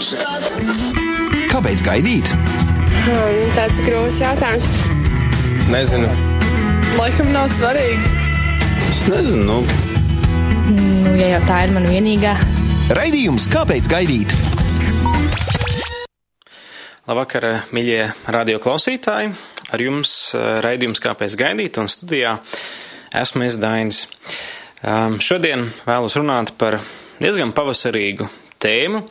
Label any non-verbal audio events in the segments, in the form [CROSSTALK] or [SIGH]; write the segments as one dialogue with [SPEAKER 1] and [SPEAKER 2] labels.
[SPEAKER 1] Kāpēc gaidīt?
[SPEAKER 2] Hmm, tāds ir grūts jautājums.
[SPEAKER 3] Nezinu.
[SPEAKER 2] Laikam nav svarīgi.
[SPEAKER 3] Es nezinu. Nu.
[SPEAKER 4] Nu, ja jau tā ir mana vienīgā.
[SPEAKER 1] Raidījums Kāpēc gaidīt?
[SPEAKER 3] Labvakar, mīļie radio klausītāji! Ar jums eh, raidījums Kāpēc gaidīt un studijā esmu es Dainis. Um, šodien vēlos runāt par diezgan pavasarīgu tēmu,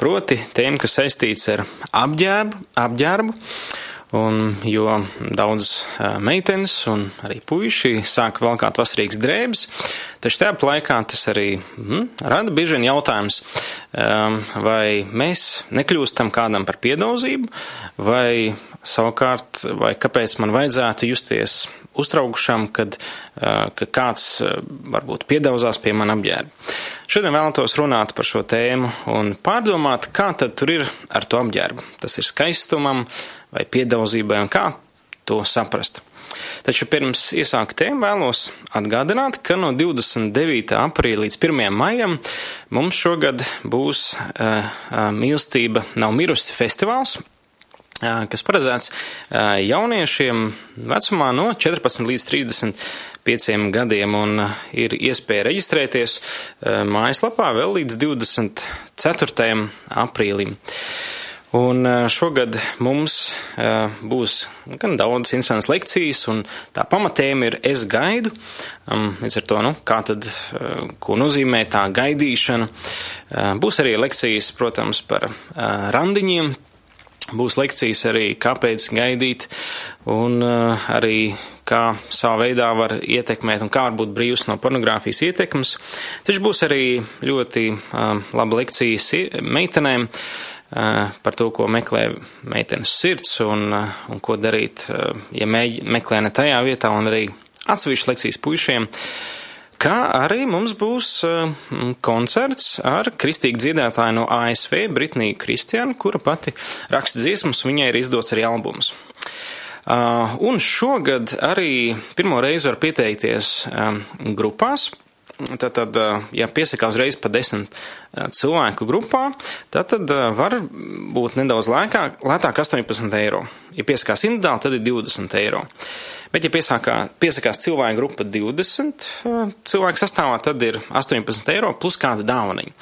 [SPEAKER 3] proti tēmu, kas saistīts ar apģērbu, apģērbu Un, jo daudz meitenes un arī puiši sāk valkāt vasarīgas drēbes, taču tajā laikā tas arī mm, rada bieži vien jautājums, um, vai mēs nekļūstam kādam par piedauzību, vai savukārt, vai kāpēc man vajadzētu justies uztraukušam, kad ka kāds varbūt piedauzās pie man apģērba. Šodien vēlētos runāt par šo tēmu un pārdomāt, kā tad tur ir ar to apģērbu. Tas ir skaistumam vai piedauzībai un kā to saprast. Taču pirms iesākt tēmu vēlos atgādināt, ka no 29. aprīļa līdz 1. maijam mums šogad būs uh, mīlestība nav mirusi festivāls, kas paredzēts jauniešiem vecumā no 14 līdz 35 gadiem, un ir iespēja reģistrēties mājaslapā vēl līdz 24. aprīlim. Un šogad mums būs gan daudz interesantas lekcijas, un tā pamatēma ir es gaidu. Līdz ar to, nu, kā tad, ko nozīmē tā gaidīšana. Būs arī lekcijas, protams, par randiņiem, Būs lekcijas arī, kāpēc gaidīt, un uh, arī kā savā veidā var ietekmēt un kā var būt brīvs no pornogrāfijas ietekmes. Taču būs arī ļoti uh, laba lekcija meitenēm uh, par to, ko meklē meitenes sirds un, uh, un ko darīt, uh, ja meklē ne tajā vietā, un arī atsevišķas lekcijas puišiem. Uh, Kā arī mums būs uh, koncerts ar kristīgu dziedātāju no ASV, Britniju Kristiānu, kura pati raksta dziesmas, viņai ir izdots arī albums. Uh, un šogad arī pirmo reizi var pieteikties um, grupās. Tātad, ja piesakā uzreiz pa desmit cilvēku grupā, tad, tad var būt nedaudz lēkāk, lētāk 18 eiro. Ja piesakās individuāli, tad ir 20 eiro. Bet, ja piesākā, piesakās cilvēku grupa 20 cilvēku sastāvā, tad ir 18 eiro plus kāda dāvaniņa.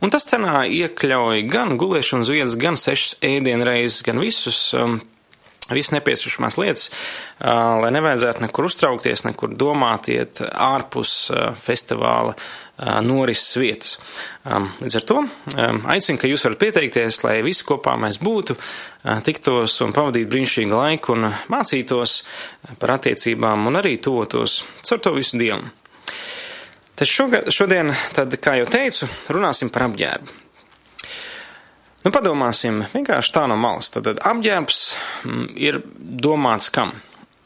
[SPEAKER 3] Un tas cenā iekļauj gan gulēšanas vietas, gan sešas ēdienreizes, gan visus um, visas nepieciešamās lietas, lai nevajadzētu nekur uztraukties, nekur domāt, iet ārpus festivāla norises vietas. Līdz ar to aicinu, ka jūs varat pieteikties, lai visi kopā mēs būtu, tiktos un pavadītu brīnišķīgu laiku un mācītos par attiecībām un arī tuvotos caur to visu Dievu. Taču šodien, tad, kā jau teicu, runāsim par apģērbu. Nu, padomāsim vienkārši tā no malas. Tad apģērbs mm, ir domāts kam?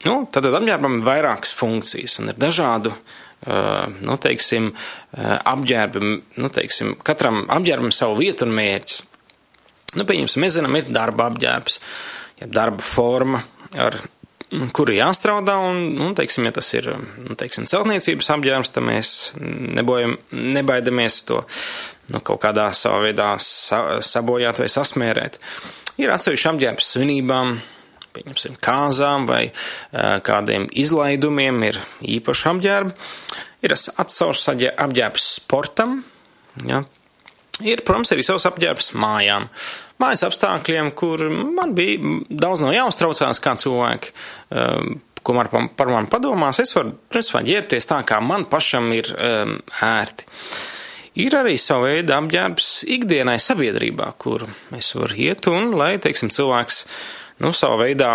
[SPEAKER 3] Nu, tad apģērbam ir vairākas funkcijas un ir dažādu, nu, teiksim, apģērbi, nu, teiksim, katram apģērbam savu vietu un mērķis. Nu, pieņemsim, mēs zinām, ir darba apģērbs, ja darba forma ar kur ir jāstrādā, un, nu, teiksim, ja tas ir, nu, teiksim, celtniecības apģērbs, tad mēs nebojam, nebaidamies to, nu, kaut kādā savā veidā sa, sabojāt vai sasmērēt. Ir atsevišķi apģērbs svinībām, pieņemsim, kāzām vai kādiem izlaidumiem, ir īpaši apģērbi. Ir atsaušs apģērbs sportam, ja, Ir, protams, arī savs apģērbs mājām. Mājas apstākļiem, kur man bija daudz no jāuztraucās, kā cilvēki, ko man par, par mani padomās. Es varu, principā, ģērbties tā, kā man pašam ir um, ērti. Ir arī sava veida apģērbs ikdienai sabiedrībā, kur es varu iet un, lai, teiksim, cilvēks, nu, savā veidā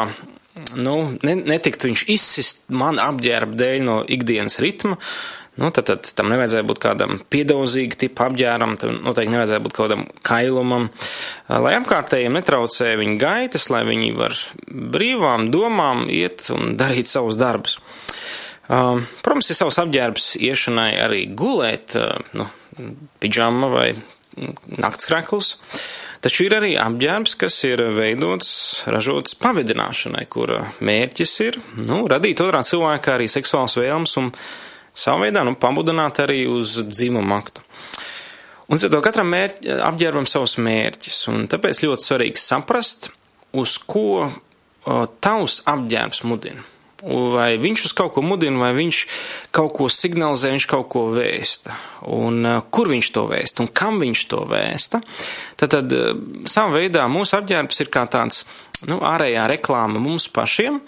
[SPEAKER 3] nu, netiktu viņš izsist man apģērba dēļ no ikdienas ritma, Nu, tad, tad tam nevajadzēja būt kādam piedauzīga tipa apģēram, tam noteikti nevajadzēja būt kādam kailumam, lai apkārtējiem netraucē viņa gaitas, lai viņi var brīvām domām iet un darīt savus darbus. Protams, ir savs apģērbs iešanai arī gulēt, nu, pidžama vai naktskrekls. Taču ir arī apģērbs, kas ir veidots, ražots pavedināšanai, kura mērķis ir nu, radīt otrā cilvēkā arī seksuāls vēlms un savā veidā nu, pamudināt arī uz dzimumu aktu. Un ar to katram mērķi, apģērbam savus mērķus, un tāpēc ļoti svarīgi saprast, uz ko o, tavs apģērbs mudina. Vai viņš uz kaut ko mudina, vai viņš kaut ko signalizē, viņš kaut ko vēsta. Un uh, kur viņš to vēsta un kam viņš to vēsta. Tad, tad uh, savā veidā mūsu apģērbs ir kā tāds nu, ārējā reklāma mums pašiem.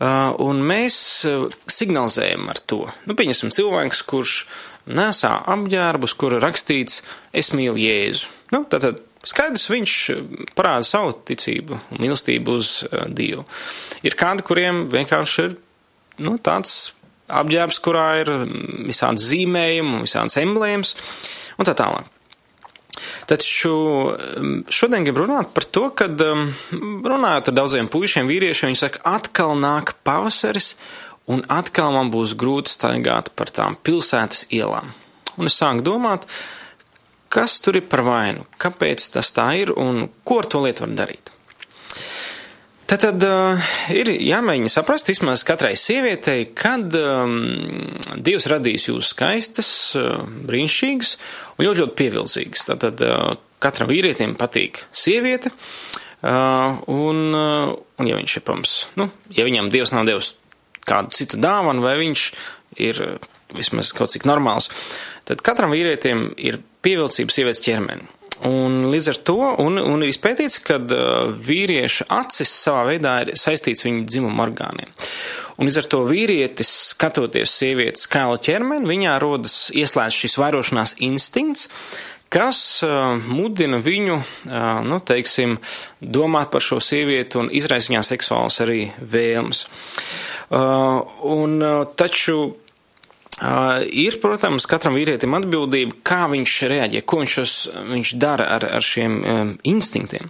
[SPEAKER 3] Uh, un mēs signalizējam ar to. Nu, pieņemsim cilvēks, kurš nesā apģērbus, kur rakstīts Es mīlu Jēzu. Nu, tad, tad Skaidrs, viņš parāda savu ticību un mīlestību uz uh, Dievu. Ir kādi, kuriem vienkārši ir nu, tāds apģērbs, kurā ir visādi zīmējumi, visādas emblēmas un tā tālāk. Taču šodien gribu runāt par to, ka runājot ar daudziem puišiem, vīriešiem, viņi saka, atkal nāk pavasaris un atkal man būs grūti staigāt par tām pilsētas ielām. Un es sāku domāt, kas tur ir par vainu, kāpēc tas tā ir un ko ar to lietu var darīt. Tad, tad uh, ir jāmēģina saprast vismaz katrai sievietei, kad um, Dievs radīs jūs skaistas, uh, brīnišķīgas un ļoti, ļoti pievilcīgas. Tad, tad uh, katram vīrietim patīk sieviete, uh, un, uh, un ja viņš ir, protams, nu, ja viņam Dievs nav devis kādu citu dāvanu, vai viņš ir vismaz kaut cik normāls, tad katram vīrietim ir pievilcība sievietes ķermeni. Un līdz ar to, un, un ir izpētīts, ka uh, vīrieša acis savā veidā ir saistīts viņa dzimuma orgāniem. Un līdz ar to vīrietis, skatoties sievietes kālu ķermeni, viņā rodas ieslēdz šis vairošanās instinkts, kas uh, mudina viņu, uh, nu, teiksim, domāt par šo sievieti un izraisa viņā seksuāls arī vēlmes. Uh, un, uh, taču Uh, ir, protams, katram vīrietim atbildība, kā viņš reaģē, ko viņš, uz, viņš dara ar, ar šiem um, instinktiem.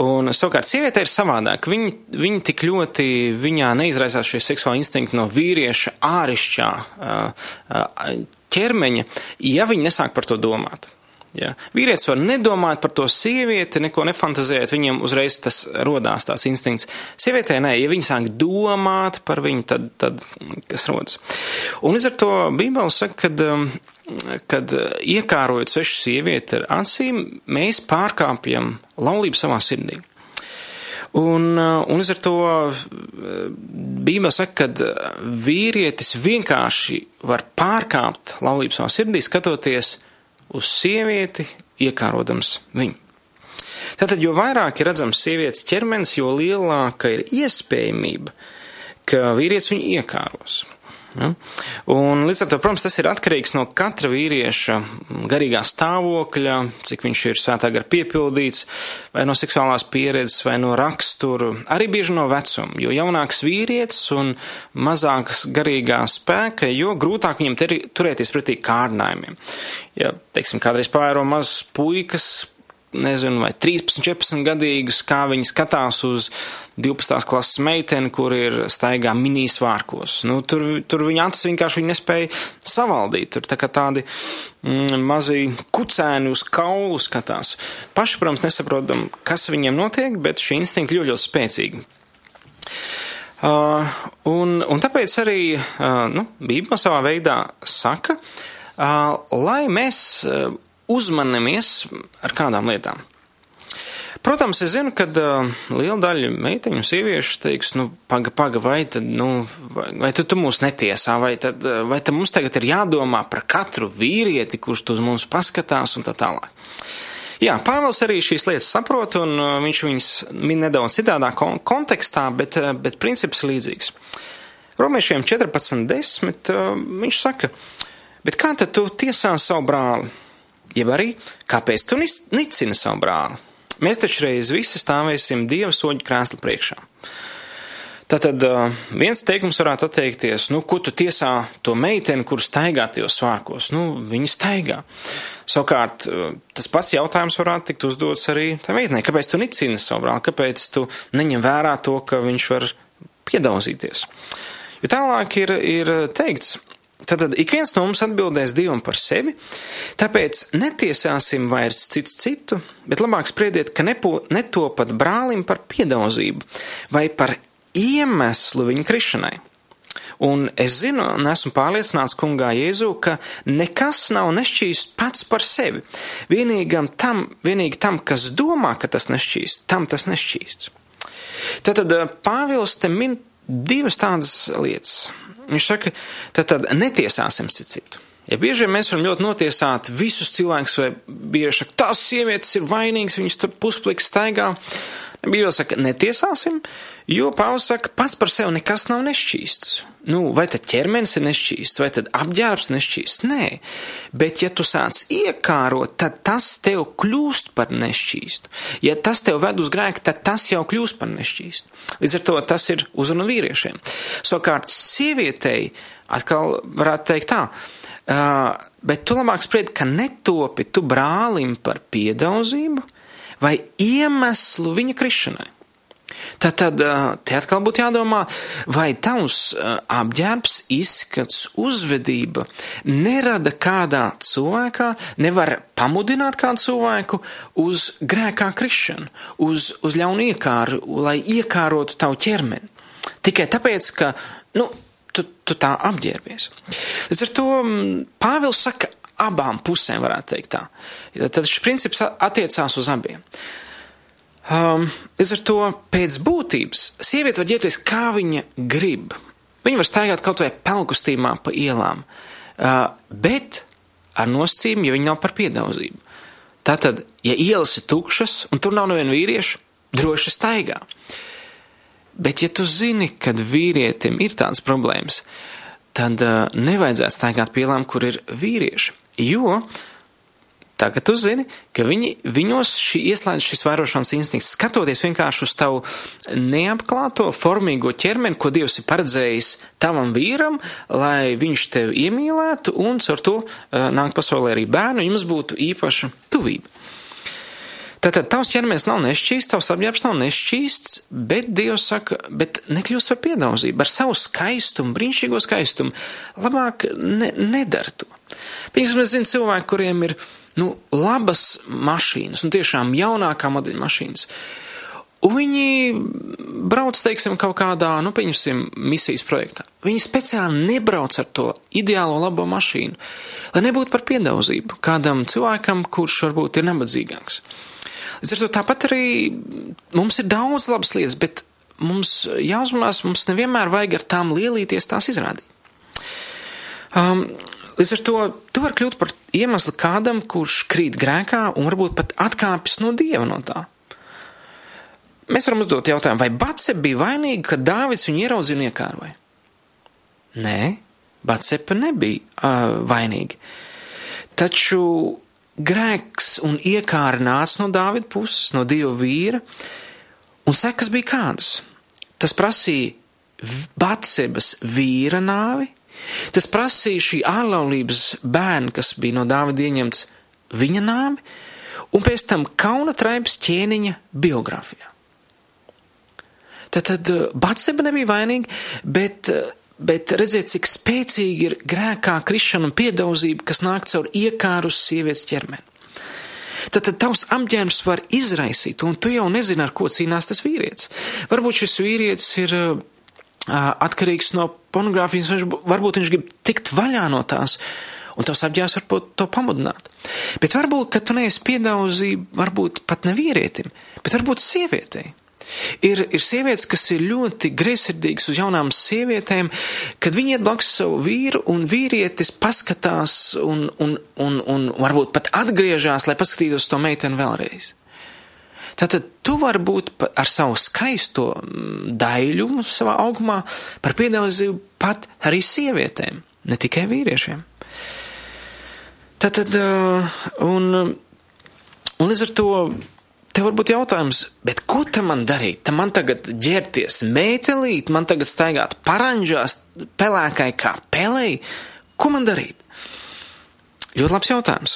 [SPEAKER 3] Un savukārt sieviete ir savādāk. Viņa, viņa tik ļoti, viņā neizraisās šie seksuāli instinkti no vīrieša ārišķā uh, uh, ķermeņa, ja viņa nesāk par to domāt. Ja. Vīrietis var nedomāt par to sievieti, neko nefantazēt, viņam uzreiz tas rodās tās instinkts. Sievietē nē, ja viņa sāk domāt par viņu, tad, tad kas rodas. Un līdz ar to Bībele saka, kad, um, kad iekārojot svešu sievieti ar acīm, mēs pārkāpjam laulību savā sirdī. Un, uh, un līdz ar to uh, Bībele saka, ka vīrietis vienkārši var pārkāpt laulību savā sirdī, skatoties uz sievieti, iekārodams viņu. Tātad, jo vairāk ir redzams sievietes ķermenis, jo lielāka ir iespējamība, ka vīrietis viņu iekāros. Ja? Un līdz ar to, protams, tas ir atkarīgs no katra vīrieša garīgā stāvokļa, cik viņš ir svētā gar piepildīts, vai no seksuālās pieredzes, vai no rakstura, arī bieži no vecuma. Jo jaunāks vīrietis un mazāks garīgā spēka, jo grūtāk viņam turēties pretī kārdinājumiem. Ja, teiksim, kādreiz pārēro mazs puikas nezinu, vai 13, 14 gadīgus, kā viņi skatās uz 12. klases meiteni, kur ir staigā minijas vārkos. Nu, tur, tur viņa acis vienkārši viņa nespēja savaldīt. Tur tā kā tādi mm, mazi kucēni uz kaulu skatās. Paši, protams, nesaprotam, kas viņiem notiek, bet šī instinkti ļoti, ļoti spēcīgi. Uh, un, un tāpēc arī uh, nu, Bībele savā veidā saka, uh, lai mēs uh, uzmanamies ar kādām lietām. Protams, es zinu, ka uh, liela daļa meiteņu sieviešu teiks, nu, paga, paga, vai tad, nu, vai, vai tu, tu mūs netiesā, vai tad, vai tad mums tagad ir jādomā par katru vīrieti, kurš uz mums paskatās un tā tālāk. Jā, Pāvils arī šīs lietas saprot, un uh, viņš viņas min nedaudz citādā kon kontekstā, bet, uh, bet princips līdzīgs. Romiešiem 14.10. Uh, viņš saka, bet kā tad tu tiesā savu brāli? Jeb arī kāpēc tu nicini savu brāli? Mēs taču reiz visi stāvēsim Dieva soļu krēsla priekšā. Tātad viens teikums varētu atteikties, nu, ko tu tiesā to meiteni, kur staigā tajos svārkos? Nu, viņa staigā. Savukārt, tas pats jautājums varētu tikt uzdots arī tā meitenei. Kāpēc tu nicini savu brāli? Kāpēc tu neņem vērā to, ka viņš var piedauzīties? Jo tālāk ir, ir teikts, Tātad ik viens no mums atbildēs Dievam par sevi, tāpēc netiesāsim vairs cits citu, bet labāk spriediet, ka nepo, netopat brālim par piedauzību vai par iemeslu viņa krišanai. Un es zinu, un esmu pārliecināts kungā Jēzu, ka nekas nav nešķīst pats par sevi. Vienīgam tam, vienīgi tam, kas domā, ka tas nešķīst, tam tas nešķīsts. Tātad Pāvils te min divas tādas lietas. Viņš saka, tad, tad netiesāsim citu. Ja bieži vien mēs varam ļoti notiesāt visus cilvēkus, vai bieži saka, tās sievietes ir vainīgas, viņas tur puspliks staigā. Bībeli saka, netiesāsim, jo Pāvils saka, pats par sevi nekas nav nešķīsts. Nu, vai tad ķermenis ir nešķīsts, vai tad apģērbs nešķīsts? Nē, bet ja tu sāc iekārot, tad tas tev kļūst par nešķīstu. Ja tas tev ved uz grēku, tad tas jau kļūst par nešķīstu. Līdz ar to tas ir uzruna vīriešiem. Savukārt sievietei atkal varētu teikt tā, bet tu labāk spried, ka netopi tu brālim par piedauzību, vai iemeslu viņa krišanai. Tad, tad te atkal būtu jādomā, vai tavs apģērbs, izskats, uzvedība nerada kādā cilvēkā, nevar pamudināt kādu cilvēku uz grēkā krišanu, uz, uz ļaunu iekāru, lai iekārotu tavu ķermeni. Tikai tāpēc, ka, nu, tu, tu tā apģērbies. Līdz ar to Pāvils saka, abām pusēm, varētu teikt tā. Tad šis princips attiecās uz abiem. Um, līdz ar to pēc būtības sieviete var ģērbties, kā viņa grib. Viņa var staigāt kaut vai pelkustīmā pa ielām, uh, bet ar nosacījumu, ja viņa nav par piedauzību. Tātad, ja ielas ir tukšas un tur nav neviena vīrieša, droši staigā. Bet, ja tu zini, kad vīrietim ir tādas problēmas, tad uh, nevajadzētu staigāt pie ielām, kur ir vīrieši. Jo tagad tu zini, ka viņi, viņos šī ieslēdz šis vērošanas instinkts, skatoties vienkārši uz tavu neapklāto, formīgo ķermeni, ko Dievs ir paredzējis tavam vīram, lai viņš tevi iemīlētu un ar to uh, nāk pasaulē arī bērnu, jums būtu īpaša tuvība. Tātad tavs ķermenis nav nešķīsts, tavs apģērbs nav nešķīsts, bet Dievs saka, bet nekļūst par piedauzību, ar savu skaistumu, brīnišķīgo skaistumu. Labāk ne, nedara to. Piemēram, es zinu cilvēku, kuriem ir nu, labas mašīnas, un tiešām jaunākā modeļa mašīnas. Un viņi brauc, teiksim, kaut kādā, nu, pieņemsim, misijas projektā. Viņi speciāli nebrauc ar to ideālo labo mašīnu, lai nebūtu par piedauzību kādam cilvēkam, kurš varbūt ir nabadzīgāks. Līdz ar to tāpat arī mums ir daudz labas lietas, bet mums jāuzmanās, mums nevienmēr vajag ar tām lielīties tās izrādīt. Um, Līdz ar to tu vari kļūt par iemeslu kādam, kurš krīt grēkā un varbūt pat atkāpjas no dieva no tā. Mēs varam uzdot jautājumu, vai Batsepa bija vainīga, ka Dāvids viņu ieraudzīja un iekāroja? Nē, Batsepa nebija uh, vainīga. Taču grēks un iekāra nāca no Dāvida puses, no dieva vīra, un sekas bija kādas. Tas prasīja Batsebas vīra nāvi, Tas prasīja šī ārlaulības bērna, kas bija no Dāvida ieņemts viņa nāmi, un pēc tam kauna traips ķēniņa biogrāfijā. Tad, tad eh, Batseba nebija vainīga, bet, eh, bet redziet, cik spēcīgi ir grēkā krišana un piedauzība, kas nāk caur iekāru uz sievietes ķermeni. Tad, tad tavs apģērbs var izraisīt, un tu jau nezini, ar ko cīnās tas vīrietis. Varbūt šis vīrietis ir uh, atkarīgs no pornogrāfijas, varbūt viņš grib tikt vaļā no tās, un tavs apģērbs var to pamudināt. Bet varbūt, ka tu neesi piedauzība, varbūt pat ne vīrietim, bet varbūt sievietei. Ir, ir sievietes, kas ir ļoti greizsirdīgas uz jaunām sievietēm, kad viņi iet blakus savu vīru, un vīrietis paskatās un, un, un, un varbūt pat atgriežas, lai paskatītos to meiteni vēlreiz. Tātad tu vari būt ar savu skaisto mm, daļumu savā augumā par piedāvājumu pat arī sievietēm, ne tikai vīriešiem. Tātad, un, un līdz ar to Tev var būt jautājums, bet ko tam man darīt? Tam man tagad ģērbties meitelīt, man tagad staigāt paranžās, pelēkai kā pelēji. Ko man darīt? Ļoti labs jautājums.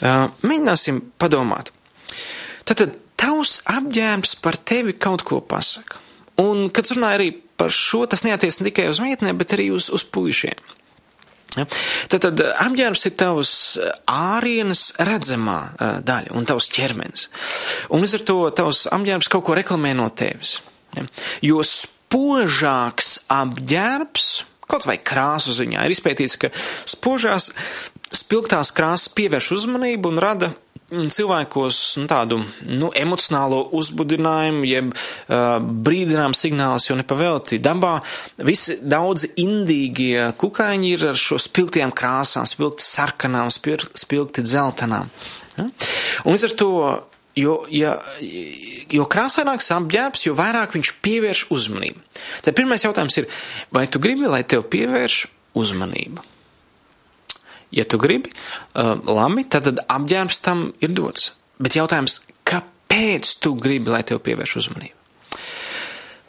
[SPEAKER 3] Mēģināsim padomāt. Tātad tavs apģērbs par tevi kaut ko pasaka. Un, kad runāju arī par šo, tas neatiec ne tikai uz meitenēm, bet arī uz, uz puišiem. Ja? Tad, tad apģērbs ir tavs ārienes redzamā daļa un tavs ķermenis. Un līdz ar to tavs apģērbs kaut ko reklamē no tevis. Ja? Jo spožāks apģērbs, kaut vai krāsu ziņā, ir izpētīts, ka spožās, spilgtās krāsas pievērš uzmanību un rada cilvēkos nu, tādu nu, emocionālo uzbudinājumu, jeb uh, brīdinājumu signālus, jo nepavēlti dabā visi daudzi indīgie kukaiņi ir ar šo spilgtiem krāsām, spilgti sarkanām, spilgti dzeltenām. Ja? Un līdz ar to Jo, ja, jo krāsaināks apģērbs, jo vairāk viņš pievērš uzmanību. Tad pirmais jautājums ir, vai tu gribi, lai tev pievērš uzmanību? Ja tu gribi, uh, labi, tad, tad apģērbs tam ir dots. Bet jautājums, kāpēc tu gribi, lai tev pievērš uzmanību?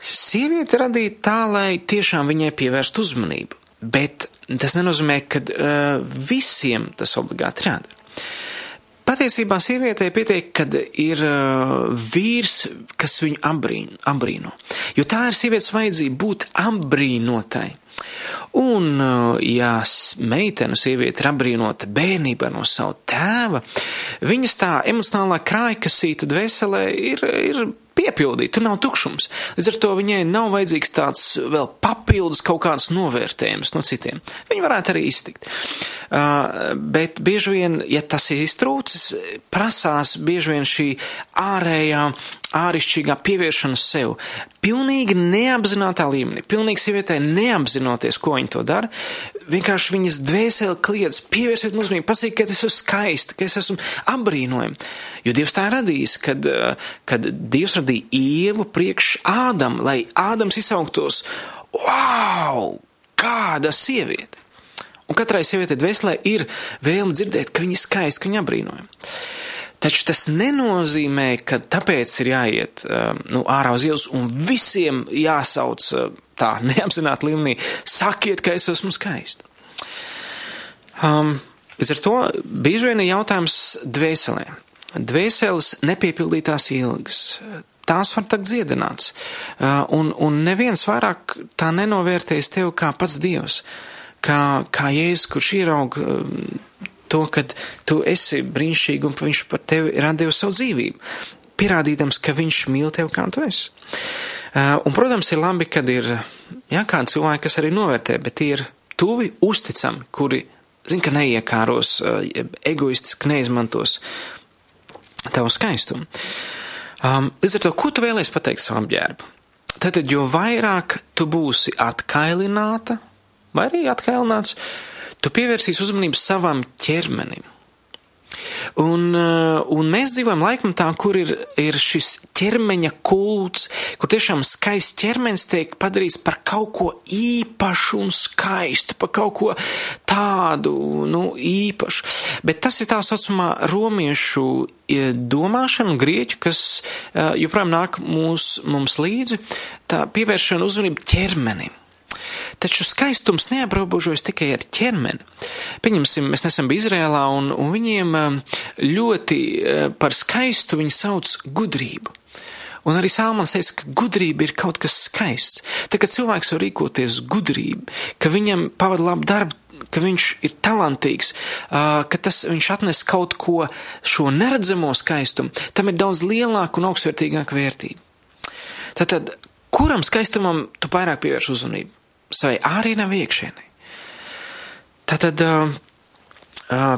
[SPEAKER 3] Sieviete radīta tā, lai tiešām viņai pievērst uzmanību, bet tas nenozīmē, ka uh, visiem tas obligāti ir jādara. Patiesībā sievietei pietiek, kad ir uh, vīrs, kas viņu apbrīno, apbrīno. Jo tā ir sievietes vajadzība būt apbrīnotai. Un, uh, ja meitene, sieviete ir apbrīnota bērnībā no savu tēva, viņas tā emocionālā krājkasīta dvēselē ir, ir piepildīta, tur nav tukšums. Līdz ar to viņai nav vajadzīgs tāds vēl papildus kaut kāds novērtējums no citiem. Viņa varētu arī iztikt. Uh, bet bieži vien, ja tas ir iztrūcis, prasās bieži vien šī ārējā, ārišķīgā pievēršana sev. Pilnīgi neapzinātā līmenī, pilnīgi sievietē neapzinoties, ko viņa to dara, vienkārši viņas dvēseli kliedz, pievērsiet uzmanību, pasakiet, ka es esmu skaista, ka es esmu apbrīnojama. Jo Dievs tā ir radījis, kad, kad Dievs radīja ievu priekš Ādam, lai Ādams izsauktos, wow, kāda sieviete! Un katrai sievietei dvēselē ir vēlme dzirdēt, ka viņa ir skaista, ka viņa apbrīnojama. Taču tas nenozīmē, ka tāpēc ir jāiet um, nu, ārā uz ielas un visiem jāsauc uh, tā [LAUGHS] neapzināti līmenī, sakiet, ka es esmu skaista. Um, līdz ar to bieži vien ir jautājums dvēselē. Dvēseles nepiepildītās ilgas. Tās var tikt dziedināts, uh, un, un neviens vairāk tā nenovērtēs tevi kā pats Dievs, kā, kā Jēzus, kurš ieraug um, to, ka tu esi brīnišķīgi un viņš par tevi ir devis savu dzīvību, pierādīdams, ka viņš mīl tevi kā tu esi. Uh, un, protams, ir labi, kad ir jā, kādi cilvēki, kas arī novērtē, bet ir tuvi, uzticami, kuri zina, ka neiekāros, uh, egoistiski neizmantos tavu skaistumu. Um, līdz ar to, ko tu vēlēsi pateikt savu apģērbu? Tad, jo vairāk tu būsi atkailināta, vai arī atkailināts, tu pievērsīsi uzmanību savam ķermenim. Un, uh, un mēs dzīvojam laikmatā, kur ir, ir šis ķermeņa kults, kur tiešām skaists ķermenis tiek padarīts par kaut ko īpašu un skaistu, par kaut ko tādu, nu, īpašu. Bet tas ir tā saucamā romiešu domāšana, grieķu, kas uh, joprojām nāk mūs, mums līdzi, tā pievēršana uzmanību ķermenim. Taču skaistums neaprobežojas tikai ar ķermeni. Pieņemsim, mēs nesam bija Izrēlā, un, un viņiem um, ļoti uh, par skaistu viņi sauc gudrību. Un arī Salmans teica, ka gudrība ir kaut kas skaists. Tā kā cilvēks var rīkoties gudrību, ka viņam pavada labu darbu, ka viņš ir talantīgs, uh, ka tas viņš atnes kaut ko šo neredzamo skaistumu, tam ir daudz lielāka un augstvērtīgāka vērtība. Tātad, kuram skaistumam tu vairāk pievērš uzmanību? Savai ārienam iekšienai. Tātad,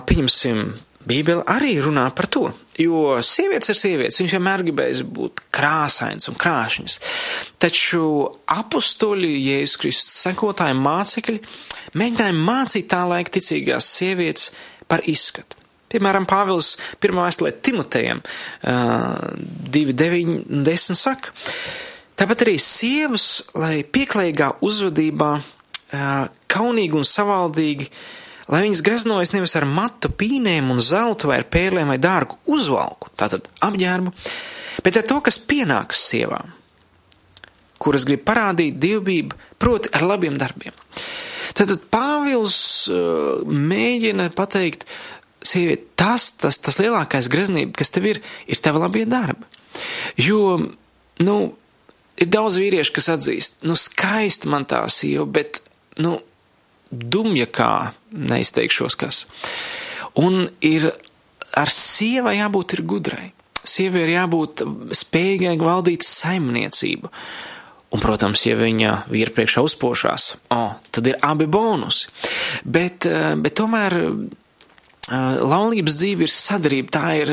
[SPEAKER 3] pieņemsim, Bībele arī runā par to, jo sievietes ir sievietes, viņš vienmēr gribēs būt krāsains un krāšņs. Taču apustuļi, Jēzus Kristus sekotāji mācekļi, mēģināja mācīt tā laika ticīgās sievietes par izskatu. Piemēram, Pāvils pirmā vēstulē Timotejam 2.9.10 saka, Tāpat arī sievas, lai pieklājīgā uzvedībā, kaunīgi un savaldīgi, lai viņas greznojas nevis ar matu pīnēm un zeltu vai ar pērlēm vai dārgu uzvalku, tātad apģērbu, bet ar to, kas pienākas sievām, kuras grib parādīt dievbību, proti ar labiem darbiem. Tātad Pāvils uh, mēģina pateikt, sieviete, tas, tas, tas lielākais greznība, kas tev ir, ir tava labie darbi. Jo, nu, ir daudz vīriešu, kas atzīst, nu, skaisti man tā sieva, bet, nu, dumja kā neizteikšos kas. Un ir ar sievai jābūt ir gudrai. Sievai ir jābūt spējīgai valdīt saimniecību. Un, protams, ja viņa vīra priekšā uzpošās, oh, tad ir abi bonusi. Bet, bet tomēr laulības dzīve ir sadarība, tā ir,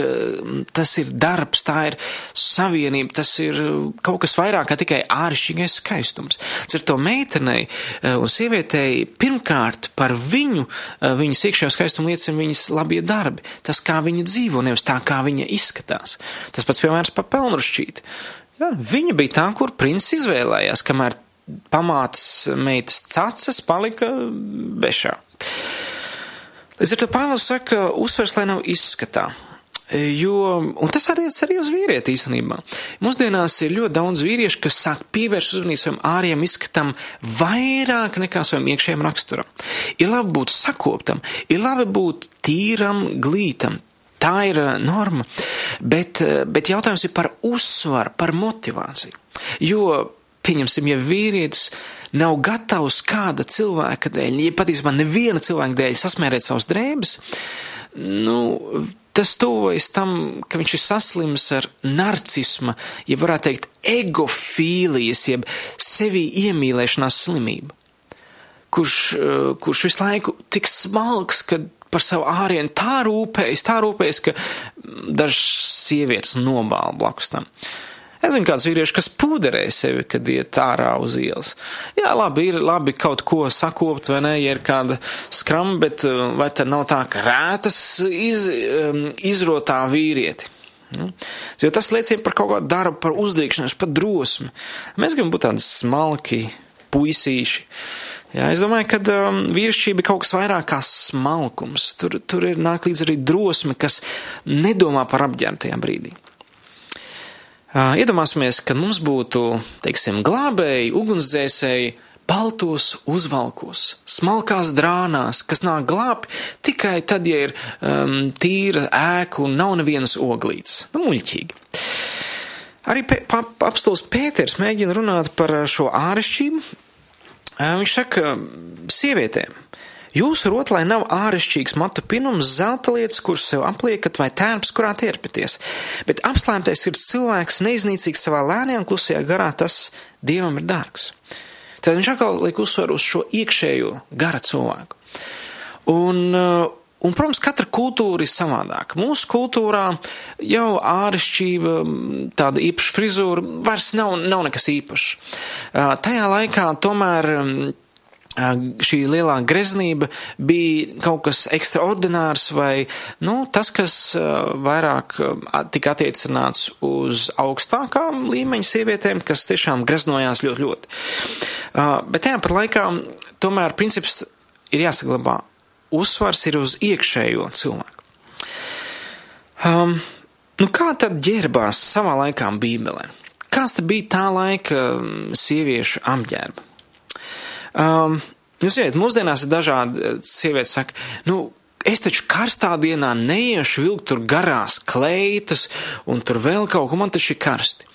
[SPEAKER 3] tas ir darbs, tā ir savienība, tas ir kaut kas vairāk kā tikai āršķirīgais skaistums. Ir to meitenei un sievietei pirmkārt par viņu, viņas iekšējo skaistumu liecina viņas labie darbi, tas, kā viņa dzīvo, nevis tā, kā viņa izskatās. Tas pats piemērs par pelnrušķīti. Jā, viņa bija tā, kur princis izvēlējās, kamēr pamāts meitas cacas palika bešā. Līdz ar to Pāvils saka, uzsvers, lai nav izskatā. Jo, un tas arī arī uz vīrieti īstenībā. Mūsdienās ir ļoti daudz vīriešu, kas sāk pievērst uzmanību savam ārējiem izskatam vairāk nekā savam iekšējiem raksturam. Ir labi būt sakoptam, ir labi būt tīram, glītam, Tā ir eh, norma, bet, eh, bet jautājums ir par uzsvaru, par motivāciju. Jo, pieņemsim, ja vīrietis nav gatavs kāda cilvēka dēļ, ja patiesībā neviena cilvēka dēļ sasmērēt savus drēbes, nu, tas tuvojas tam, ka viņš ir saslims ar narcisma, ja varētu teikt, egofīlijas, jeb sevi iemīlēšanās slimību, kurš, eh, kurš visu laiku tik smalks, ka par savu ārienu tā rūpējas, tā rūpējas, ka dažas sievietes nobāla blakus tam. Es zinu, kāds vīrieši, kas pūderē sevi, kad iet ārā uz ielas. Jā, labi, ir labi kaut ko sakopt, vai ne, ja ir kāda skram, bet uh, vai tad nav tā, ka rētas iz, um, izrotā vīrieti? Nu, jo tas liecina par kaut kādu darbu, par uzdrīkšanos, par drosmi. Mēs gribam būt tādi smalki, puisīši. Jā, es domāju, ka um, vīrišķība ir kaut kas vairāk kā smalkums. Tur, tur ir nāk līdz arī drosme, kas nedomā par apģērbu tajā brīdī. Uh, iedomāsimies, ka mums būtu, teiksim, glābēji, ugunsdzēsēji, baltos uzvalkos, smalkās drānās, kas nāk glābt tikai tad, ja ir um, tīra ēka un nav nevienas oglītes. Nu, muļķīgi. Arī apstults Pēters mēģina runāt par šo ārešķību, Viņš saka, sievietēm, jūsu rotlē nav āršķirīgs matu pinums, zelta lietas, kuras sev apliekat, vai tērps, kurā tierpieties, bet apslēptais ir cilvēks neiznīcīgs savā lēnajā un klusajā garā, tas dievam ir dārgs. Tad viņš atkal liek uzsvaru uz šo iekšējo gara cilvēku. Un, Un, protams, katra kultūra ir savādāka. Mūsu kultūrā jau āršķība, tāda īpaša frizūra vairs nav, nav nekas īpašs. Tajā laikā tomēr šī lielā greznība bija kaut kas ekstraordinārs vai, nu, tas, kas vairāk tika attiecināts uz augstākām līmeņa sievietēm, kas tiešām greznojās ļoti, ļoti. Bet tajā pat laikā tomēr princips ir jāsaglabā uzsvars ir uz iekšējo cilvēku. Um, nu kā tad ģērbās savā laikā Bībelē? Kāds bija tā laika sieviešu apģērba? Um, jūs zināt, mūsdienās ir dažādi uh, sievietes saka, nu, es taču karstā dienā neiešu vilkt tur garās kleitas un tur vēl kaut ko, man taču ir karsti.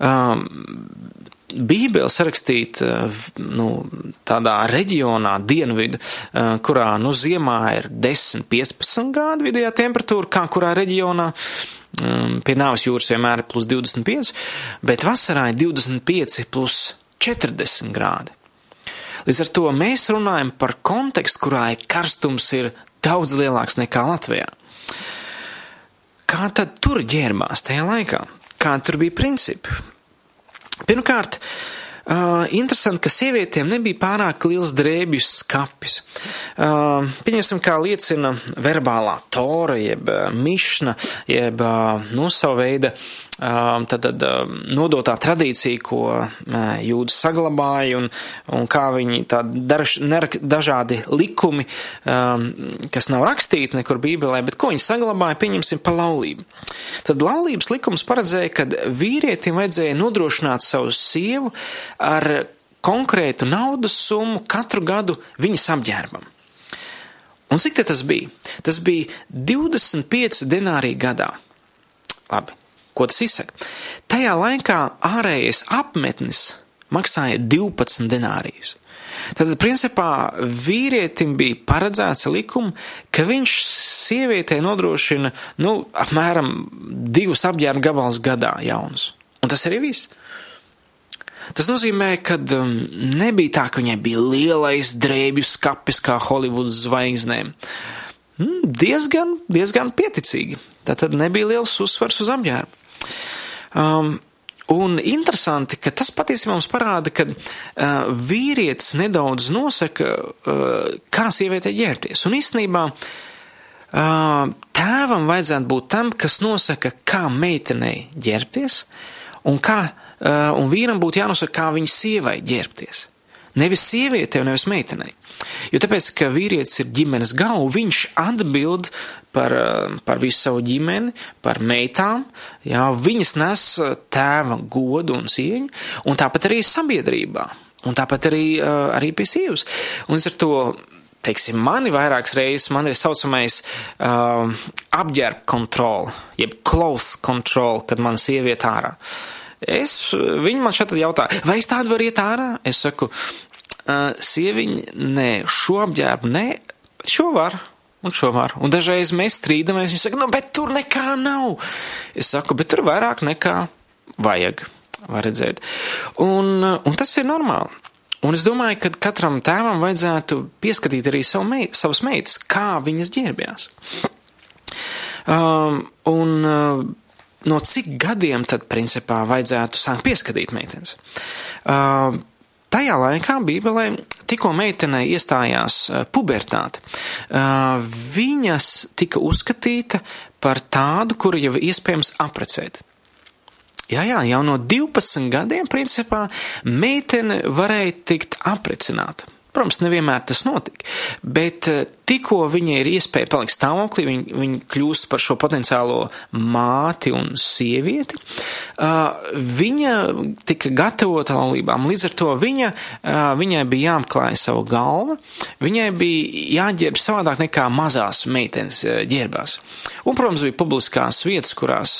[SPEAKER 3] Um, Bībele sarakstīta nu, tādā reģionā, dienvidu, eh, kurā nu, ziemā ir 10-15 grādu vidējā temperatūra, kā kurā reģionā. Um, pie nāves jūras vienmēr ir plus 25, bet vasarā ir 25 plus 40 grādi. Līdz ar to mēs runājam par kontekstu, kurā karstums ir daudz lielāks nekā Latvijā. Kā tad tur ģērbās tajā laikā? Kādi tur bija principi? Pirmkārt, Uh, interesanti, ka sievietēm nebija pārāk liels drēbju skapis. Uh, pieņemsim, kā liecina verbālā tora, jeb mišna, jeb, uh, nu, savu veidu tad, tad um, nodotā tradīcija, ko uh, jūdas saglabāja un, un kā viņi tā darš, nerak, dažādi likumi, um, kas nav rakstīti nekur bībelē, bet ko viņi saglabāja, pieņemsim pa laulību. Tad laulības likums paredzēja, ka vīrietim vajadzēja nodrošināt savu sievu ar konkrētu naudas summu katru gadu viņas apģērbam. Un cik tas bija? Tas bija 25 denārī gadā. Labi, Ko tas izsaka? Tajā laikā ārējais apmetnis maksāja 12 denārijus. Tad, principā, vīrietim bija paredzēts likums, ka viņš sievietei nodrošina, nu, apmēram divus apģērba gabalus gadā jaunus. Un tas arī viss. Tas nozīmē, ka um, nebija tā, ka viņai bija lielais drēbju skapis kā Holivudas zvaigznēm. Mm, diezgan, diezgan pieticīgi. Tā tad nebija liels uzsvars uz apģērbu. Um, Un interesanti, ka tas patiesībā mums parāda, ka uh, vīrietis nedaudz nosaka, uh, kā sievietei ģērbties. Un īstenībā uh, tēvam vajadzētu būt tam, kas nosaka, kā meitenei ģērbties, un, kā, uh, un vīram būtu jānosaka, kā viņa sievai ģērbties. Nevis sievietei nevis meitenei. Jo tāpēc, ka vīrietis ir ģimenes galva, viņš atbild par, eh, par visu savu ģimeni, par meitām, jā, viņas nes eh, tēva godu un cieņu, un tāpat arī sabiedrībā, un tāpat arī, eh, arī pie sievas. Un līdz ar to teiksim, mani vairākas reizes man ir saucamais uh, apģērba kontrola, jeb cloth control, kad man sieviete ārā. Es, viņi man šeit jautā, vai es tādu varu iet ārā? Es saku, sieviņa, nē, šo apģērbu nē, šo var. Un šo var. Un dažreiz mēs strīdamies, viņi saka, nu, bet tur nekā nav. Es saku, bet tur vairāk nekā vajag, var redzēt. Un, un tas ir normāli. Un es domāju, ka katram tēvam vajadzētu pieskatīt arī savu meit, savas meitas, kā viņas ģērbjās. Um, un no cik gadiem tad, principā, vajadzētu sākt pieskatīt meitenes? Uh, tajā laikā Bībelē tikko meitenei iestājās pubertāte, viņas tika uzskatīta par tādu, kuru jau iespējams aprecēt. Jā, jā, jau no 12 gadiem, principā, meitene varēja tikt aprecināta. Protams, nevienmēr tas notika, bet eh, tikko viņai ir iespēja palikt stāvoklī, viņa, viņa kļūst par šo potenciālo māti un sievieti, uh, viņa tika gatavota laulībām. Līdz ar to viņa, uh, viņai bija jāapklāja savu galvu, viņai bija jāģērb savādāk nekā mazās meitenes ģērbās. Un, protams, bija publiskās vietas, kurās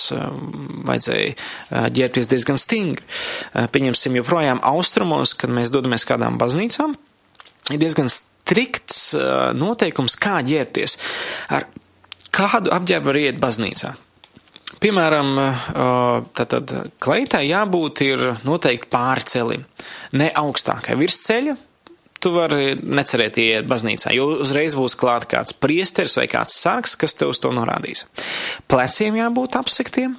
[SPEAKER 3] vajadzēja ģērbties diezgan stingri. Pieņemsim, joprojām austrumos, kad mēs dodamies kādām baznīcām ir diezgan strikts uh, noteikums, kā ģērbties, ar kādu apģērbu var iet baznīcā. Piemēram, uh, tātad kleitai jābūt ir noteikti pārcelim, ne augstākai virs ceļa, tu vari necerēt iet baznīcā, jo uzreiz būs klāt kāds priesteris vai kāds sargs, kas tev uz to norādīs. Pleciem jābūt apsektiem,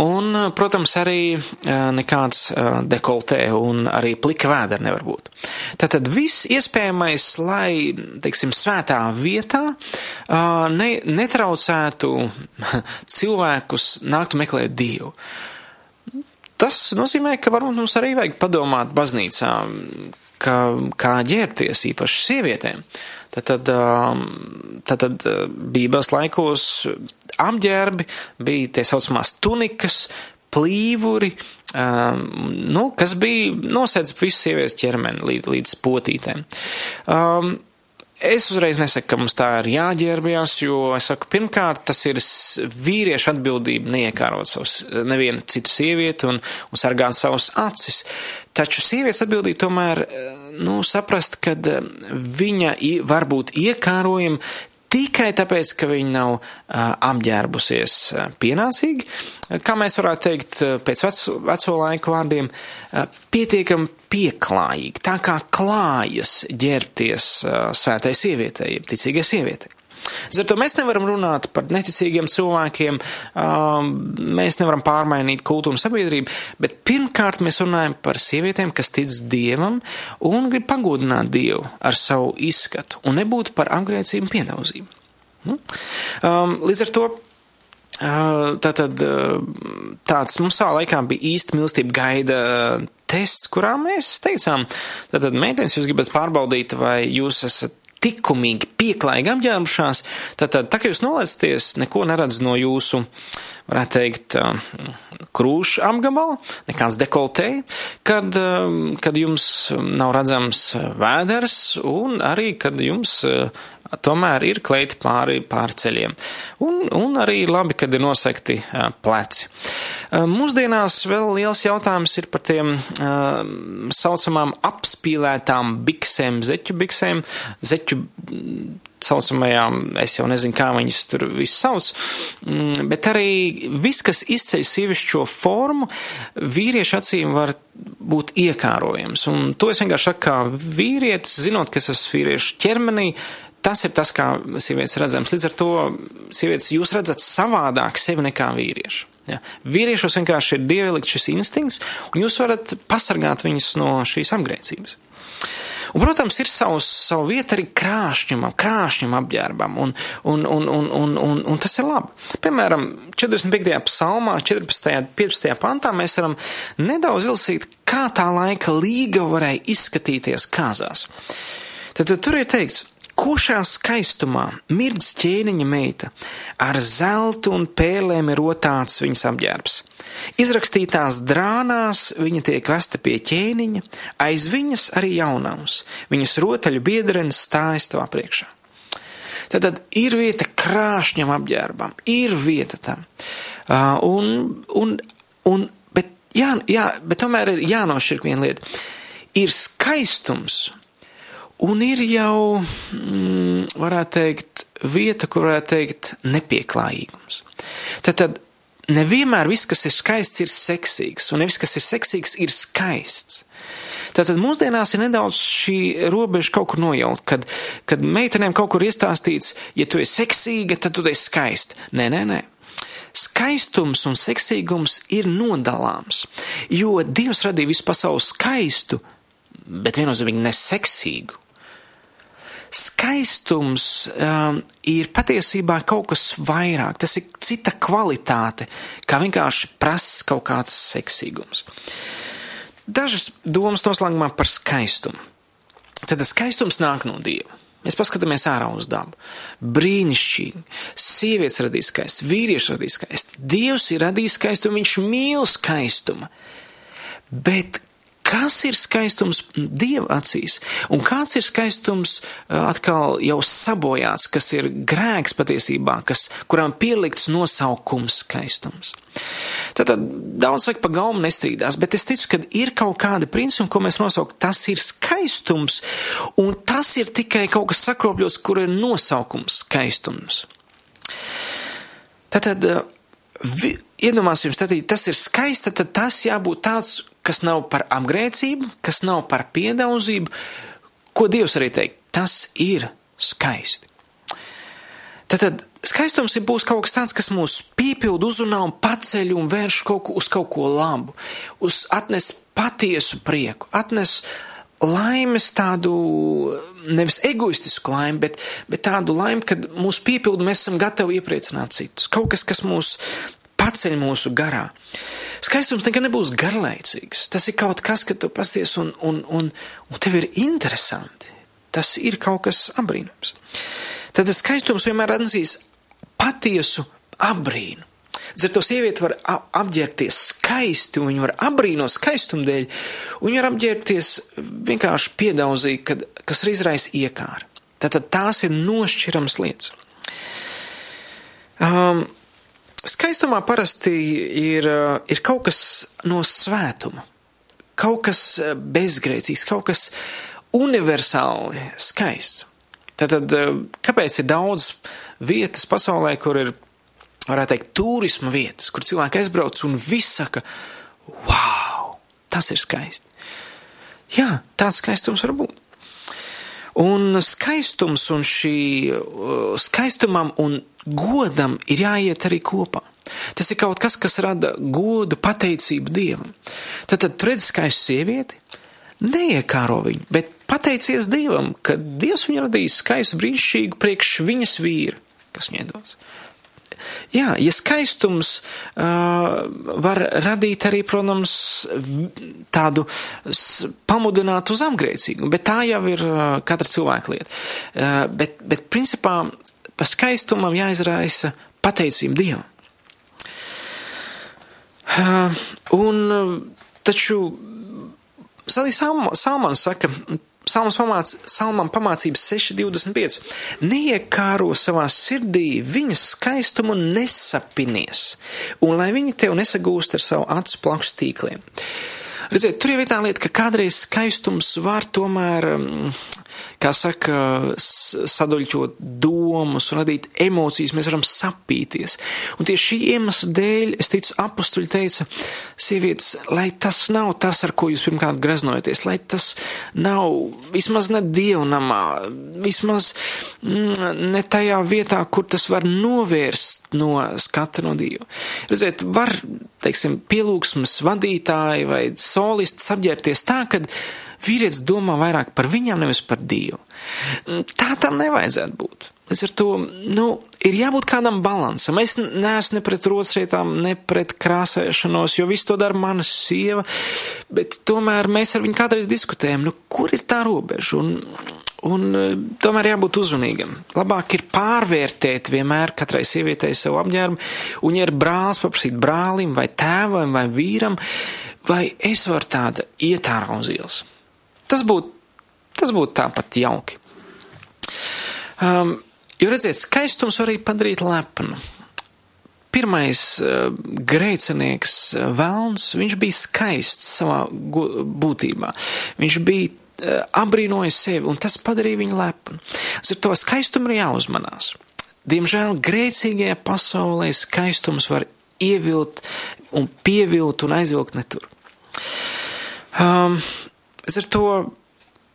[SPEAKER 3] un, protams, arī nekāds dekoltē un arī plika vēdera nevar būt. Tātad viss iespējamais, lai, teiksim, svētā vietā ne, netraucētu [LAUGHS] cilvēkus nāktu meklēt Dievu. Tas nozīmē, ka varbūt mums arī vajag padomāt baznīcā, ka, kā ģērbties īpaši sievietēm. Tad, tad, um, uh, Bībeles laikos apģērbi bija tie saucamās tunikas, plīvuri, um, nu, kas bija nosēdz visu sievietes ķermeni līdz, līdz potītēm. Um, Es uzreiz nesaku, ka mums tā ir jāģērbjas, jo es saku, pirmkārt, tas ir vīriešu atbildība neiekārot savus, nevienu citu sievieti un, un sargāt savus acis. Taču sievietes atbildība tomēr, nu, saprast, ka viņa var būt iekārojama tikai tāpēc, ka viņi nav uh, apģērbusies pienācīgi, kā mēs varētu teikt pēc veco, veco laiku vārdiem, pietiekami pieklājīgi, tā kā klājas ģērbties svētai sievietei, ticīgai sievietei. Ar to mēs nevaram runāt par neticīgiem cilvēkiem, mēs nevaram pārmainīt kultūru un sabiedrību, bet pirmkārt mēs runājam par sievietēm, kas tic Dievam un grib pagodināt Dievu ar savu izskatu un nebūt par apgrēcību un piedauzību. Hm? Līdz ar to Tātad tāds mums savā laikā bija īsta mīlestība gaida tests, kurā mēs teicām, tātad meitenes jūs gribat pārbaudīt, vai jūs esat likumīgi pieklājīgi apģērbušās, tad, tā kā jūs nolaicaties, neko neredz no jūsu, varētu teikt, krūšu apgabala, nekāds dekoltē, kad, kad jums nav redzams vēders un arī, kad jums tomēr ir kleiti pāri pārceļiem. Un, un arī labi, kad ir nosekti pleci. Mūsdienās vēl liels jautājums ir par tiem saucamām apspīlētām biksēm, zeķu biksēm, zeķu saucamajām, es jau nezinu, kā viņas tur viss sauc, mm, bet arī viss, kas izceļ sievišķo formu, vīriešu acīm var būt iekārojams. Un to es vienkārši saku kā vīrietis, zinot, ka es esmu vīriešu ķermenī, Tas ir tas, kā sievietes redzams. Līdz ar to sievietes jūs redzat savādāk sevi nekā vīrieši. Ja. Vīriešos vienkārši ir dievielikt šis instinkts, un jūs varat pasargāt viņus no šīs apgrēcības. Un, protams, ir savs, savu vieta arī krāšņumam, krāšņam apģērbam, un, un, un, un, un, un, un tas ir labi. Piemēram, 45. psalmā, 14. un 15. pantā mēs varam nedaudz ilsīt, kā tā laika līga varēja izskatīties kāzās. Tad, tad tur ir teikts, Košā skaistumā mirdz ķēniņa meita, ar zeltu un pēlēm ir rotāts viņas apģērbs. Izrakstītās drānās viņa tiek vesta pie ķēniņa, aiz viņas arī jaunums, viņas rotaļu biedrenes stājas tavā priekšā. Tad ir vieta krāšņam apģērbam, ir vieta tam. Uh, un, un, un, bet, jā, jā, bet tomēr ir jānošķir viena lieta. Ir skaistums, Un ir jau, mm, varētu teikt, vieta, kur varētu teikt, nepieklājīgums. Tad, tad nevienmēr viss, kas ir skaists, ir seksīgs, un nevis, kas ir seksīgs, ir skaists. Tātad mūsdienās ir nedaudz šī robeža kaut kur nojaut, kad, kad meitenēm kaut kur iestāstīts, ja tu esi seksīga, tad tu esi skaista. Nē, nē, nē. Skaistums un seksīgums ir nodalāms, jo Dievs radīja visu pasauli skaistu, bet viennozīmīgi neseksīgu skaistums um, ir patiesībā kaut kas vairāk, tas ir cita kvalitāte, kā vienkārši prasa kaut kāds seksīgums. Dažas domas noslēgumā par skaistumu. Tad skaistums nāk no Dieva. Mēs paskatāmies ārā uz dabu. Brīnišķīgi. Sievietes radīja skaistu, vīrieši radīja skaistu. Dievs ir radījis skaistumu, viņš mīl skaistumu. Bet kas ir skaistums Dieva acīs, un kāds ir skaistums atkal jau sabojāts, kas ir grēks patiesībā, kas, kurām pielikts nosaukums skaistums. Tātad daudz saka, pa gaumu nestrīdās, bet es ticu, ka ir kaut kādi principi, ko mēs nosaukt, tas ir skaistums, un tas ir tikai kaut kas sakropļots, kur ir nosaukums skaistums. Tātad, iedomāsimies, tad, tas ir skaisti, tad tas jābūt tāds, kas nav par apgrēcību, kas nav par piedauzību, ko Dievs arī teikt, tas ir skaisti. Tad skaistums ir būs kaut kas tāds, kas mūs piepildu, uzrunā un paceļ un vērš kaut ko uz kaut ko labu, uz atnes patiesu prieku, atnes laimes tādu, nevis egoistisku laimi, bet, bet tādu laimi, kad mūs piepildu, mēs esam gatavi iepriecināt citus. Kaut kas, kas mūs paceļ mūsu garā. Skaistums nekad nebūs garlaicīgs. Tas ir kaut kas, ka tu pasties un, un, un, un tev ir interesanti. Tas ir kaut kas apbrīnams. Tad skaistums vienmēr atnesīs patiesu apbrīnu. Līdz ar to sieviete var apģērbties skaisti, un viņa var apbrīnot skaistumu dēļ, un viņa var apģērbties vienkārši piedaudzīgi, kad, kas ir izraisa iekāra. Tātad tās ir nošķirams lietas. Um, Skaistumā parasti ir, eh, ir kaut kas no svētuma, kaut kas eh, bezgrēcīgs, kaut kas universāli skaists. Tātad, eh, kāpēc ir daudz vietas pasaulē, kur ir, varētu teikt, turisma vietas, kur cilvēki aizbrauc un viss saka, wow, tas ir skaisti. Jā, tāds skaistums var būt. Un skaistums un šī skaistumam un godam ir jāiet arī kopā. Tas ir kaut kas, kas rada godu, pateicību Dievam. Tad, tad tu redzi skaistu sievieti, neiekāro viņu, bet pateicies Dievam, ka Dievs viņu radījis skaistu, brīnišķīgu priekš viņas vīru, kas viņai dos. Jā, ja skaistums uh, var radīt arī, protams, tādu pamudināt uz apgrēcīgumu, bet tā jau ir uh, katra cilvēka lieta. Uh, bet, bet principā pa skaistumam jāizraisa pateicība Dievam. Uh, un taču Salmans saka, Salmans pamāc, Salmam pamācības 6.25. Neiekāro savā sirdī viņa skaistumu nesapinies, un lai viņi tev nesagūst ar savu acu plakstu tīkliem. Redziet, tur jau ir tā lieta, ka kādreiz skaistums var tomēr, kā saka, sadaļķot domas un radīt emocijas, mēs varam sapīties. Un tieši šī iemesla dēļ, es ticu, apustuļi teica, sievietes, lai tas nav tas, ar ko jūs pirmkārt greznojaties, lai tas nav vismaz ne dievnamā, vismaz mm, ne tajā vietā, kur tas var novērst no skata no Dieva. Redziet, var, teiksim, pielūgsmas vadītāji vai solists apģērbties tā, ka vīrietis domā vairāk par viņām, nevis par Dievu. Tā tam nevajadzētu būt. Līdz ar to, nu, ir jābūt kādam balansam. Es neesmu ne pret rocietām, ne pret krāsēšanos, jo visu to dara mana sieva, bet tomēr mēs ar viņu kādreiz diskutējam, nu, kur ir tā robeža? Un, un tomēr jābūt uzmanīgam. Labāk ir pārvērtēt vienmēr katrai sievietei savu apģērbu, un ja ir brālis, paprasīt brālim vai tēvam vai vīram, vai es varu tāda iet ārā uz ielas. Tas būtu, tas būtu tāpat jauki. Um, jo redziet, skaistums var arī padarīt lepnu. Pirmais uh, grēcinieks uh, Velns, viņš bija skaists savā būtībā. Viņš bija uh, apbrīnojis sevi, un tas padarīja viņu lepnu. Ar to skaistumu ir jāuzmanās. Diemžēl grēcīgajā pasaulē skaistums var ievilt un pievilt un aizvilkt netur. Um, Es ar to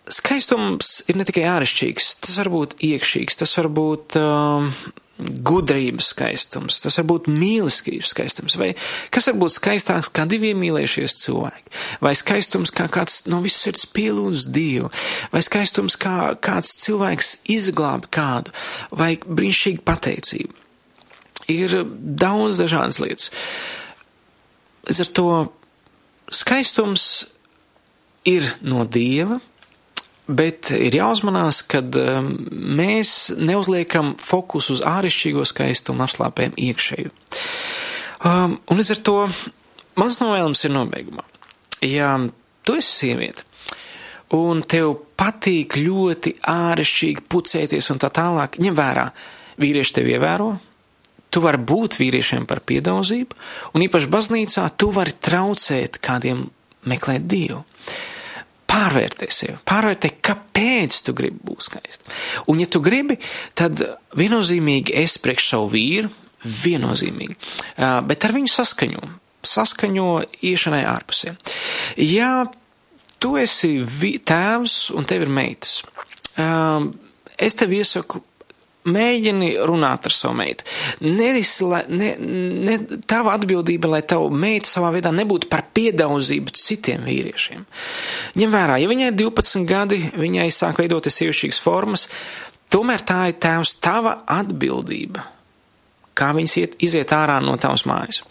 [SPEAKER 3] skaistums ir ne tikai āršķirīgs, tas var būt iekšīgs, tas var būt um, gudrības skaistums, tas var būt mīlestības skaistums, vai kas var būt skaistāks kā divi mīlējušies cilvēki, vai skaistums kā kāds no visas sirds pielūdz Dievu, vai skaistums kā kāds cilvēks izglābi kādu, vai brīnišķīga pateicība. Ir daudz dažādas lietas. Līdz ar to skaistums ir no dieva, bet ir jāuzmanās, ka um, mēs neuzliekam fokusu uz āršķirīgo skaistumu, apslāpējam iekšēju. Um, un līdz ar to mans novēlums ir nobeigumā. Ja tu esi sieviete, un tev patīk ļoti āršķirīgi pucēties un tā tālāk, ņem vērā, vīrieši tevi ievēro, tu vari būt vīriešiem par piedauzību, un īpaši baznīcā tu vari traucēt kādiem meklēt Dievu pārvērtē sevi, pārvērtē, kāpēc tu gribi būt skaisti. Un, ja tu gribi, tad viennozīmīgi es priekš savu vīru, viennozīmīgi, bet ar viņu saskaņo, saskaņo iešanai ārpusē. Ja tu esi tēvs un tev ir meitas, es tev iesaku mēģini runāt ar savu meitu. Nevis, lai, ne, ne, tava atbildība, lai tava meita savā veidā nebūtu par piedauzību citiem vīriešiem. Ņem vērā, ja viņai ir 12 gadi, viņai sāk veidoties sievišķīgas formas, tomēr tā ir tēvs tava atbildība, kā viņas iet, iziet ārā no tavas mājas.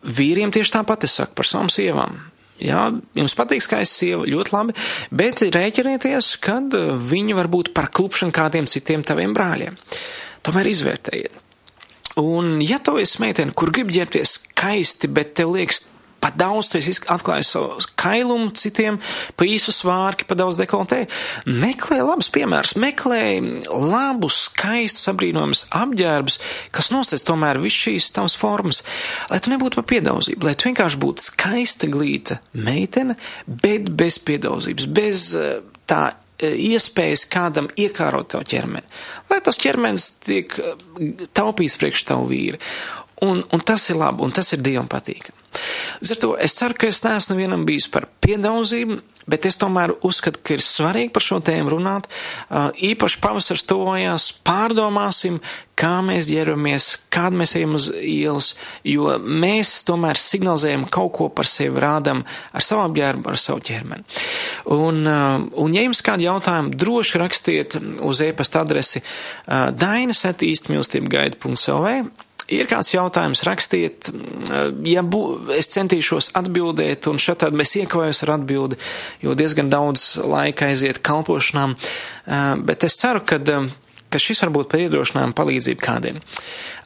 [SPEAKER 3] Vīriem tieši tāpat es saku par savām sievām. Jā, jums patīk skaista sieva, ļoti labi, bet rēķinieties, kad viņi var būt par klupšanu kādiem citiem taviem brāļiem. Tomēr izvērtējiet. Un, ja tu esi meitene, kur grib ģērbties skaisti, bet tev liekas, pa daudz tu esi atklājis savu kailumu citiem, pa īsu svārki, pa daudz dekoltē. Meklē labus piemērus, meklē labus, skaistus, apbrīnojamus apģērbus, kas nosēc tomēr visu šīs tavas formas, lai tu nebūtu pa piedauzību, lai tu vienkārši būtu skaista glīta meitene, bet bez piedaudzības, bez eh, tā eh, iespējas kādam iekārot tavu ķermeni, lai tas ķermenis tiek eh, taupīts priekš tavu vīri. Un, un tas ir labi, un tas ir Dievam patīkami. Līdz ar to es ceru, ka es neesmu vienam bijis par piedaudzību, bet es tomēr uzskatu, ka ir svarīgi par šo tēmu runāt. Īpaši pavasars tuvojās, pārdomāsim, kā mēs ģēramies, kād mēs ejam uz ielas, jo mēs tomēr signalizējam kaut ko par sevi, rādam ar savu apģērbu, ar savu ķermeni. Un, un ja jums kādi jautājumi, droši rakstiet uz e-pasta adresi dainas attīstmīlestība gaida.lv ir kāds jautājums, rakstiet, ja bū, es centīšos atbildēt, un šeit tad mēs iekavējos ar atbildi, jo diezgan daudz laika aiziet kalpošanām, bet es ceru, ka ka šis var būt par iedrošinājumu palīdzību kādiem.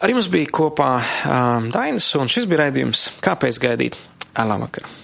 [SPEAKER 3] Ar jums bija kopā um, Dainis, un šis bija raidījums Kāpēc gaidīt? Labvakar!